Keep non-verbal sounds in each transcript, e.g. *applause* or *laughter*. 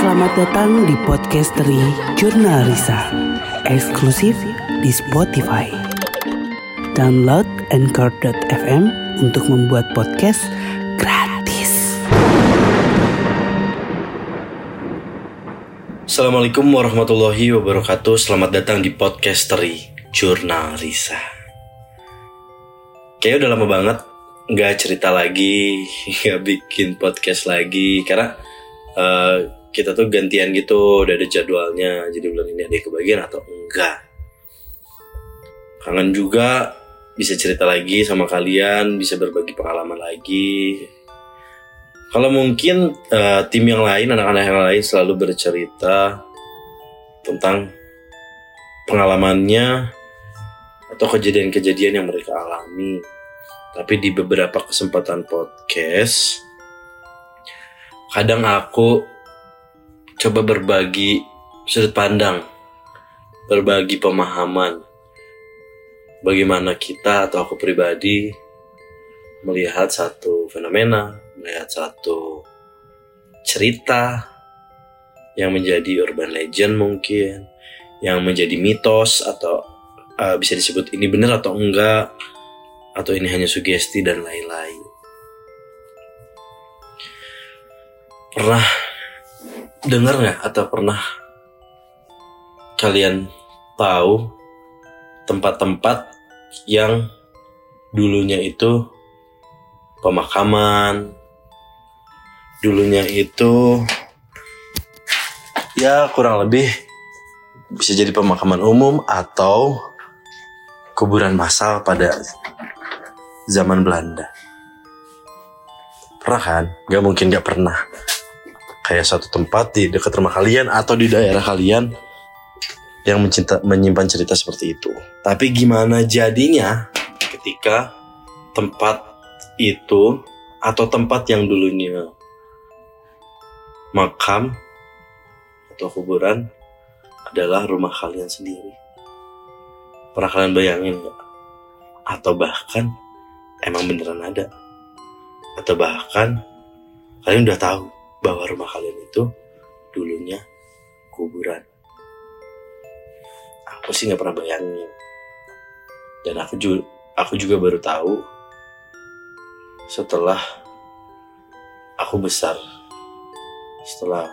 Selamat datang di podcasteri Jurnal Risa, eksklusif di Spotify. Download Anchor.fm untuk membuat podcast gratis. Assalamualaikum warahmatullahi wabarakatuh Selamat datang di podcasteri Jurnal Risa Kayaknya udah lama banget nggak cerita lagi *laughs* nggak bikin podcast lagi Karena eh, kita tuh gantian gitu Udah ada jadwalnya Jadi bulan ini ada kebagian atau enggak Kangen juga bisa cerita lagi sama kalian Bisa berbagi pengalaman lagi kalau mungkin eh, tim yang lain, anak-anak yang lain selalu bercerita tentang pengalamannya atau kejadian-kejadian yang mereka alami. Tapi di beberapa kesempatan podcast, kadang aku coba berbagi sudut pandang, berbagi pemahaman, bagaimana kita atau aku pribadi melihat satu fenomena, melihat satu cerita yang menjadi urban legend mungkin, yang menjadi mitos atau uh, bisa disebut ini benar atau enggak, atau ini hanya sugesti dan lain-lain. Pernah dengar nggak atau pernah kalian tahu tempat-tempat yang dulunya itu pemakaman dulunya itu ya kurang lebih bisa jadi pemakaman umum atau kuburan massal pada zaman Belanda. Pernah kan? Gak mungkin gak pernah. Kayak suatu tempat di dekat rumah kalian atau di daerah kalian yang mencinta, menyimpan cerita seperti itu. Tapi gimana jadinya ketika tempat itu atau tempat yang dulunya makam atau kuburan adalah rumah kalian sendiri. Pernah kalian bayangin nggak? Atau bahkan emang beneran ada? Atau bahkan kalian udah tahu bahwa rumah kalian itu dulunya kuburan? Aku sih nggak pernah bayangin. Dan aku juga, aku juga baru tahu setelah aku besar setelah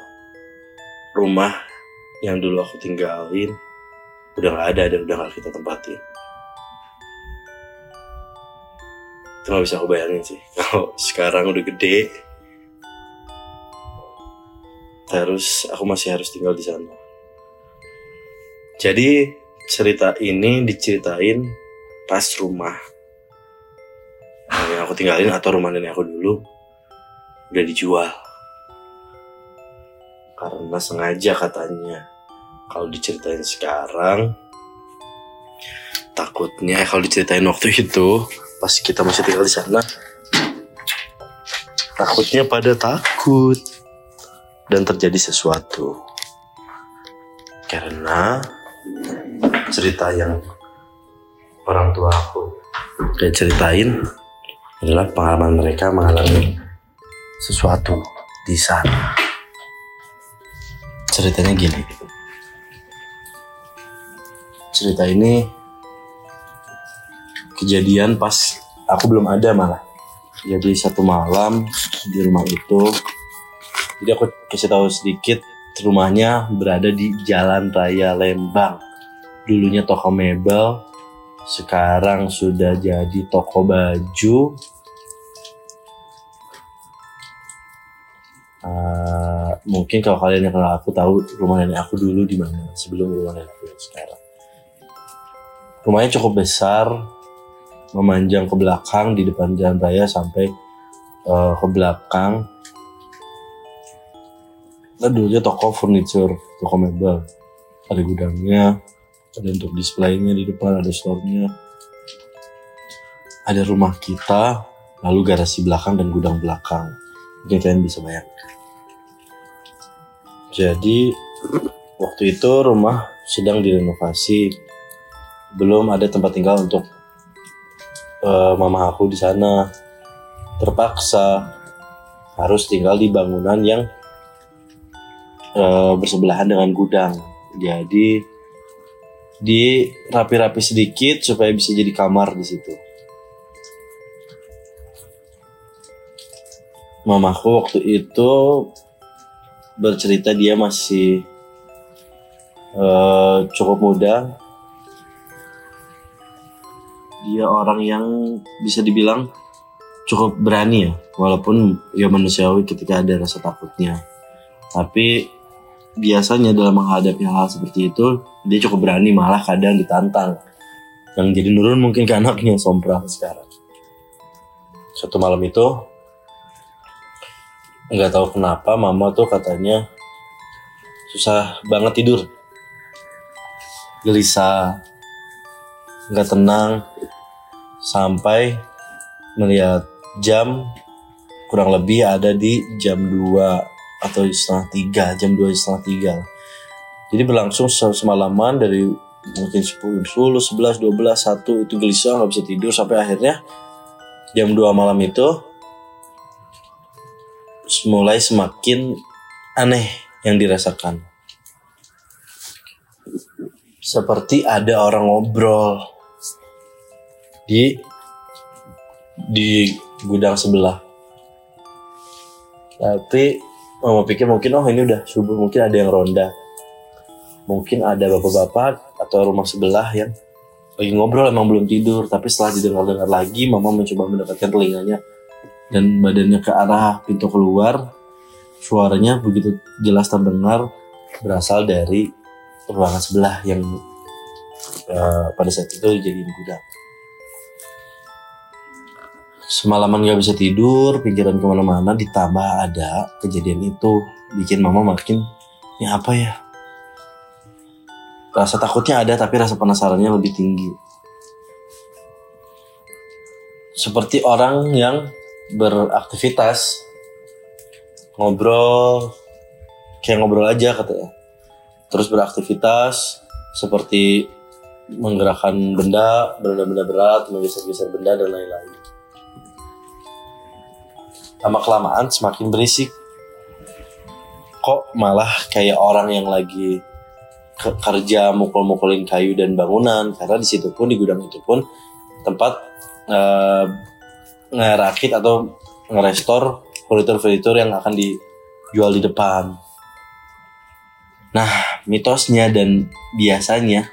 rumah yang dulu aku tinggalin udah gak ada dan udah gak kita tempatin itu gak bisa aku bayangin sih *laughs* kalau sekarang udah gede terus aku masih harus tinggal di sana. Jadi cerita ini diceritain pas rumah yang aku tinggalin atau rumah nenek aku dulu udah dijual. Karena sengaja katanya kalau diceritain sekarang takutnya kalau diceritain waktu itu pas kita masih tinggal di sana takutnya pada takut dan terjadi sesuatu karena cerita yang orang tua aku dan ceritain adalah pengalaman mereka mengalami sesuatu di sana. Ceritanya gini. Cerita ini kejadian pas aku belum ada malah. Jadi satu malam di rumah itu. Jadi aku kasih tahu sedikit rumahnya berada di Jalan Raya Lembang. Dulunya toko mebel, sekarang sudah jadi toko baju. Uh, mungkin kalau kalian yang kenal aku tahu rumah nenek aku dulu di mana sebelum rumah nenek aku yang sekarang. Rumahnya cukup besar, memanjang ke belakang di depan jalan raya sampai uh, ke belakang. Dan dulunya toko furniture, toko mebel, ada gudangnya, ada untuk displaynya di depan ada store-nya. Ada rumah kita lalu garasi belakang dan gudang belakang. Mungkin kalian bisa bayangkan. Jadi waktu itu rumah sedang direnovasi. Belum ada tempat tinggal untuk uh, mama aku di sana. Terpaksa harus tinggal di bangunan yang eh, bersebelahan dengan gudang. Jadi di rapi-rapi sedikit supaya bisa jadi kamar di situ. Mamaku waktu itu bercerita dia masih eh, cukup muda. Dia orang yang bisa dibilang cukup berani ya, walaupun ya manusiawi ketika ada rasa takutnya. Tapi biasanya dalam menghadapi hal seperti itu dia cukup berani malah kadang ditantang. Yang jadi nurun mungkin ke anaknya sompral sekarang. Suatu malam itu nggak tahu kenapa mama tuh katanya susah banget tidur gelisah nggak tenang sampai melihat jam kurang lebih ada di jam 2 atau setengah tiga jam 2 setengah tiga jadi berlangsung se- semalaman dari mungkin 10, 10, 11, 12, 1 itu gelisah nggak bisa tidur sampai akhirnya jam 2 malam itu mulai semakin aneh yang dirasakan. Seperti ada orang ngobrol di di gudang sebelah. Tapi mama pikir mungkin oh ini udah subuh mungkin ada yang ronda. Mungkin ada bapak-bapak atau rumah sebelah yang lagi ngobrol emang belum tidur. Tapi setelah didengar-dengar lagi mama mencoba mendekatkan telinganya dan badannya ke arah pintu keluar. Suaranya begitu jelas terdengar berasal dari ruangan sebelah yang eh, pada saat itu jadi gudang semalaman gak bisa tidur pikiran ke mana-mana ditambah ada kejadian itu bikin mama makin ini apa ya? Rasa takutnya ada tapi rasa penasarannya lebih tinggi. Seperti orang yang beraktivitas ngobrol kayak ngobrol aja katanya terus beraktivitas seperti menggerakkan benda benda-benda berat menggeser-geser benda dan lain-lain lama kelamaan semakin berisik kok malah kayak orang yang lagi ke- kerja mukul-mukulin kayu dan bangunan karena di situ pun di gudang itu pun tempat eh, ngerakit atau ngerestor furnitur-furnitur yang akan dijual di depan. Nah, mitosnya dan biasanya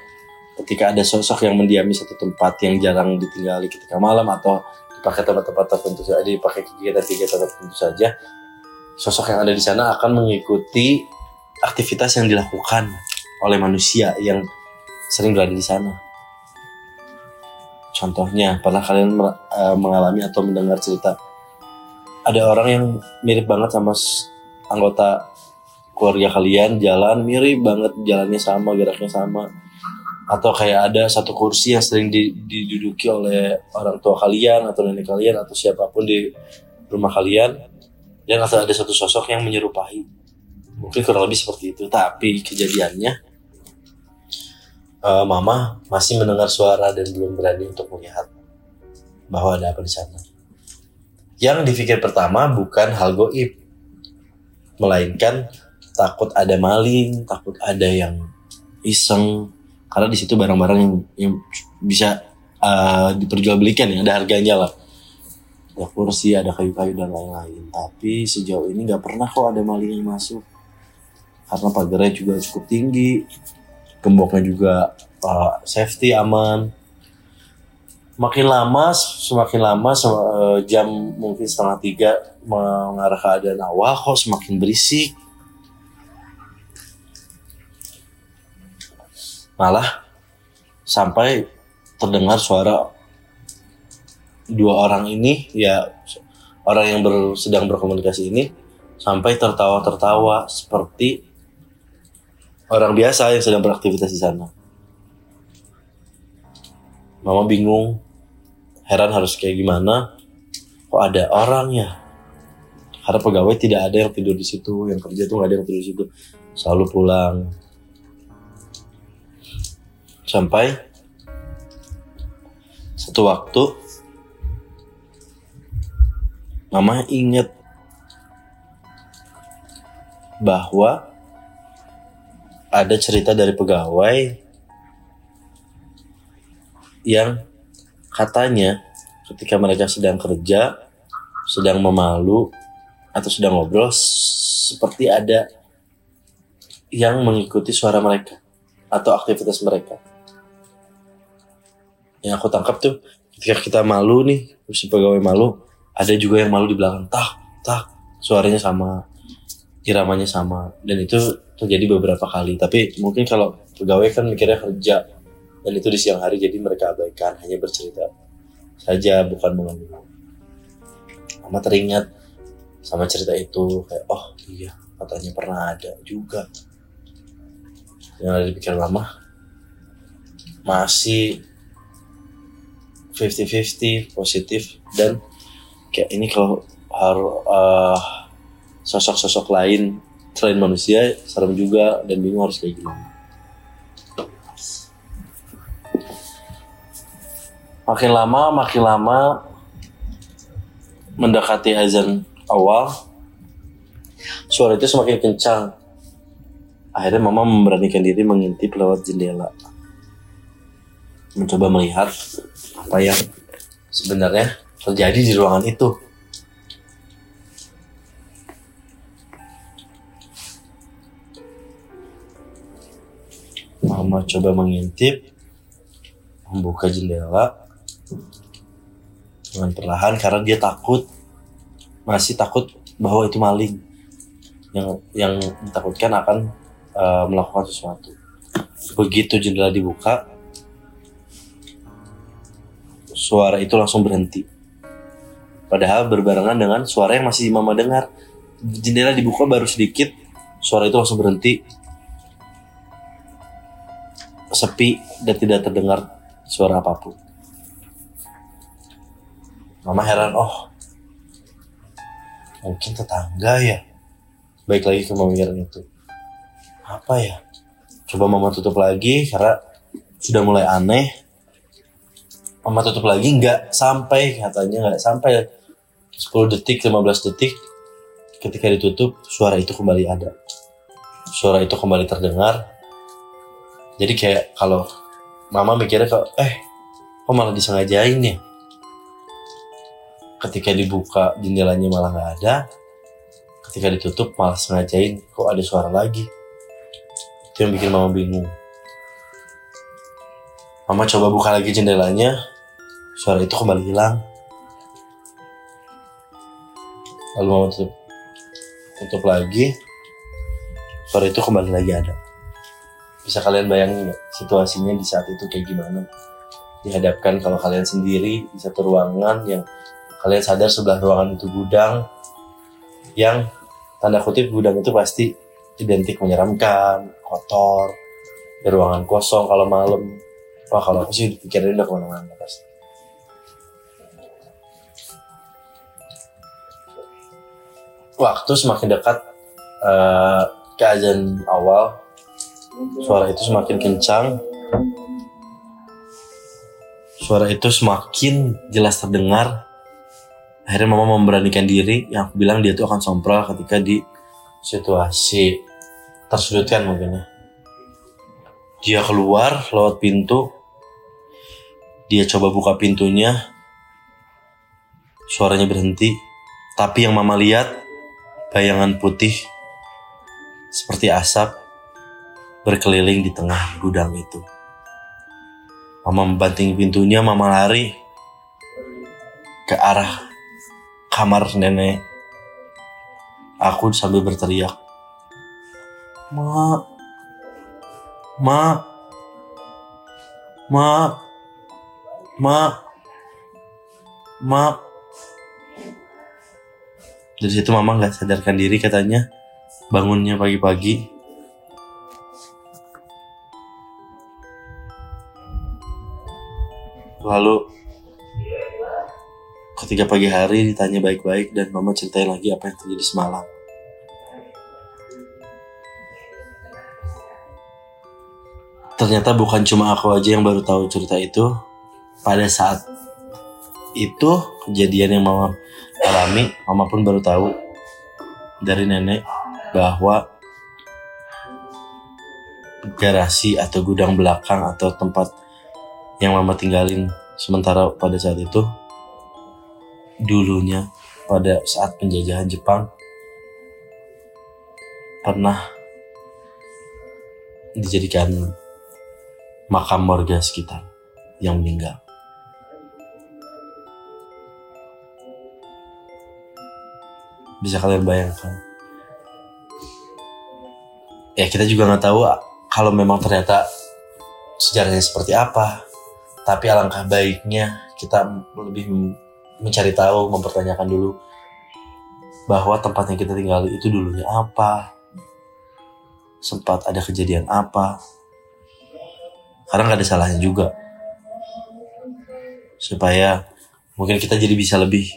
ketika ada sosok yang mendiami satu tempat yang jarang ditinggali ketika malam atau dipakai tempat-tempat tertentu saja, dipakai kegiatan-kegiatan tertentu saja, sosok yang ada di sana akan mengikuti aktivitas yang dilakukan oleh manusia yang sering berada di sana. Contohnya, pernah kalian eh, mengalami atau mendengar cerita ada orang yang mirip banget sama anggota keluarga kalian jalan mirip banget jalannya sama geraknya sama atau kayak ada satu kursi yang sering di- diduduki oleh orang tua kalian atau nenek kalian atau siapa pun di rumah kalian dan atau ada satu sosok yang menyerupai. Mungkin kurang lebih seperti itu. Tapi kejadiannya eh, mama masih mendengar suara dan belum berani untuk melihat bahwa ada apa di sana. Yang dipikir pertama bukan hal goib, melainkan takut ada maling, takut ada yang iseng, karena di situ barang-barang yang, yang bisa uh, diperjualbelikan ya, ada harganya lah. Ada kursi, ada kayu-kayu dan lain-lain. Tapi sejauh ini nggak pernah kok ada maling yang masuk, karena pagarnya juga cukup tinggi, gemboknya juga uh, safety aman makin lama semakin lama sem- eh, jam mungkin setengah tiga mengarah ke keadaan awal kok semakin berisik malah sampai terdengar suara dua orang ini ya orang yang ber- sedang berkomunikasi ini sampai tertawa-tertawa seperti orang biasa yang sedang beraktivitas di sana. Mama bingung, heran harus kayak gimana. Kok ada orang ya? Karena pegawai tidak ada yang tidur di situ, yang kerja tuh nggak ada yang tidur di situ, selalu pulang. Sampai satu waktu, Mama inget bahwa ada cerita dari pegawai yang katanya ketika mereka sedang kerja, sedang memalu atau sedang ngobrol seperti ada yang mengikuti suara mereka atau aktivitas mereka. Yang aku tangkap tuh ketika kita malu nih, si pegawai malu, ada juga yang malu di belakang, tak, tak, suaranya sama, iramanya sama, dan itu terjadi beberapa kali. Tapi mungkin kalau pegawai kan mikirnya kerja, dan itu di siang hari jadi mereka abaikan, hanya bercerita saja, bukan mengenal. Mama teringat sama cerita itu kayak oh iya katanya pernah ada juga yang ada di pikiran mama masih 50-50 positif dan kayak ini kalau harus uh, sosok-sosok lain selain manusia serem juga dan bingung harus kayak gimana makin lama makin lama mendekati azan awal suara itu semakin kencang. Akhirnya mama memberanikan diri mengintip lewat jendela. Mencoba melihat apa yang sebenarnya terjadi di ruangan itu. Mama coba mengintip, membuka jendela dengan perlahan karena dia takut masih takut bahwa itu maling yang yang ditakutkan akan uh, melakukan sesuatu. Begitu jendela dibuka, suara itu langsung berhenti. Padahal berbarengan dengan suara yang masih mama dengar. Jendela dibuka baru sedikit, suara itu langsung berhenti. Sepi dan tidak terdengar suara apa pun. Mama heran, oh mungkin tetangga ya baik lagi ke pemikiran itu apa ya coba mama tutup lagi karena sudah mulai aneh mama tutup lagi nggak sampai katanya nggak sampai. 10 detik 15 detik ketika ditutup suara itu kembali ada. Suara itu kembali terdengar. Jadi kayak kalau mama mikirnya kok eh kok malah disengajain ya? Ketika dibuka jendelanya malah nggak ada. Ketika ditutup malah sengajain kok ada suara lagi? Itu yang bikin mama bingung. Mama coba buka lagi jendelanya suara itu kembali hilang. Lalu mama tutup. Tutup lagi. Suara itu kembali lagi ada. Bisa kalian bayangin nggak situasinya di saat itu kayak gimana? Dihadapkan kalau kalian sendiri di satu ruangan yang kalian sadar sebelah ruangan itu gudang yang tanda kutip gudang itu pasti identik menyeramkan, kotor, di ruangan kosong kalau malam. Wah kalau aku sih pikirin udah ke mana-mana pasti. Waktu semakin dekat uh, ke azan awal, suara itu semakin kencang, suara itu semakin jelas terdengar. Akhirnya mama memberanikan diri. Yang aku bilang dia tuh akan sompral ketika di situasi tersudutkan mungkin ya. Dia keluar lewat pintu. Dia coba buka pintunya. Suaranya berhenti. Tapi yang mama lihat bayangan putih seperti asap berkeliling di tengah gudang itu mama membanting pintunya mama lari ke arah kamar nenek. Aku sambil berteriak. Ma, ma, ma, ma, ma. Dari situ mama nggak sadarkan diri katanya. Bangunnya pagi-pagi. Lalu Ketika pagi hari ditanya baik-baik dan mama ceritain lagi apa yang terjadi semalam. Ternyata bukan cuma aku aja yang baru tahu cerita itu. Pada saat itu kejadian yang mama alami, mama pun baru tahu dari nenek bahwa garasi atau gudang belakang atau tempat yang mama tinggalin sementara pada saat itu dulunya pada saat penjajahan Jepang pernah dijadikan makam warga sekitar yang meninggal. Bisa kalian bayangkan? Ya kita juga nggak tahu kalau memang ternyata sejarahnya seperti apa. Tapi alangkah baiknya kita lebih mencari tahu, mempertanyakan dulu bahwa tempat yang kita tinggali itu dulunya apa, sempat ada kejadian apa. Karena nggak ada salahnya juga. Supaya mungkin kita jadi bisa lebih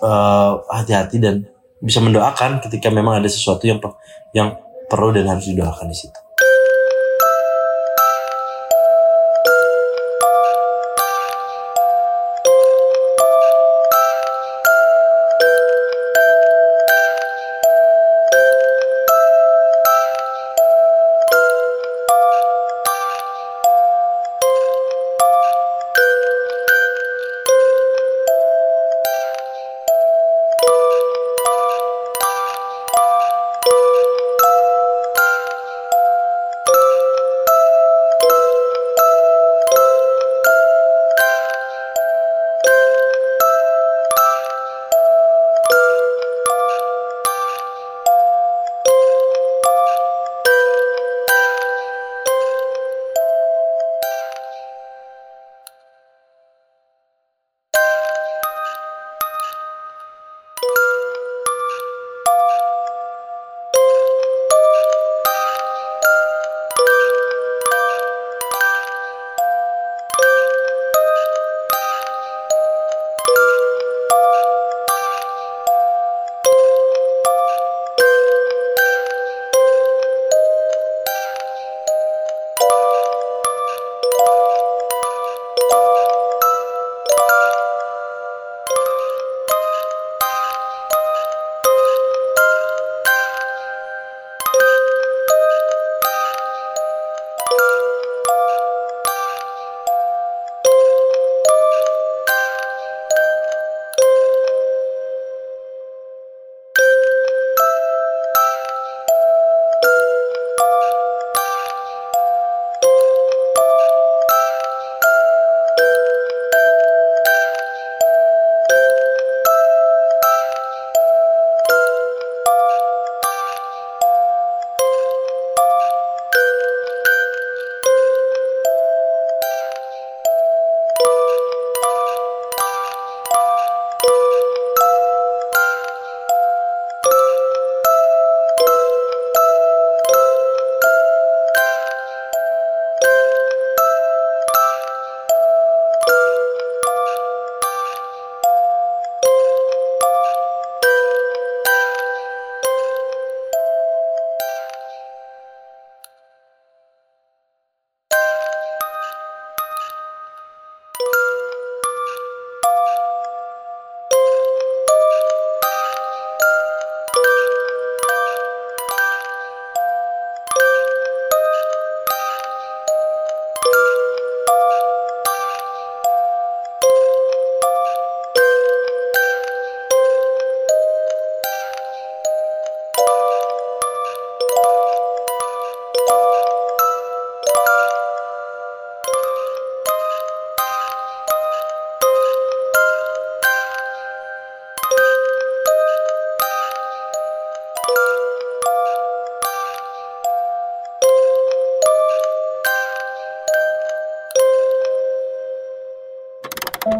hati hati-hati dan bisa mendoakan ketika memang ada sesuatu yang yang perlu dan harus didoakan di situ.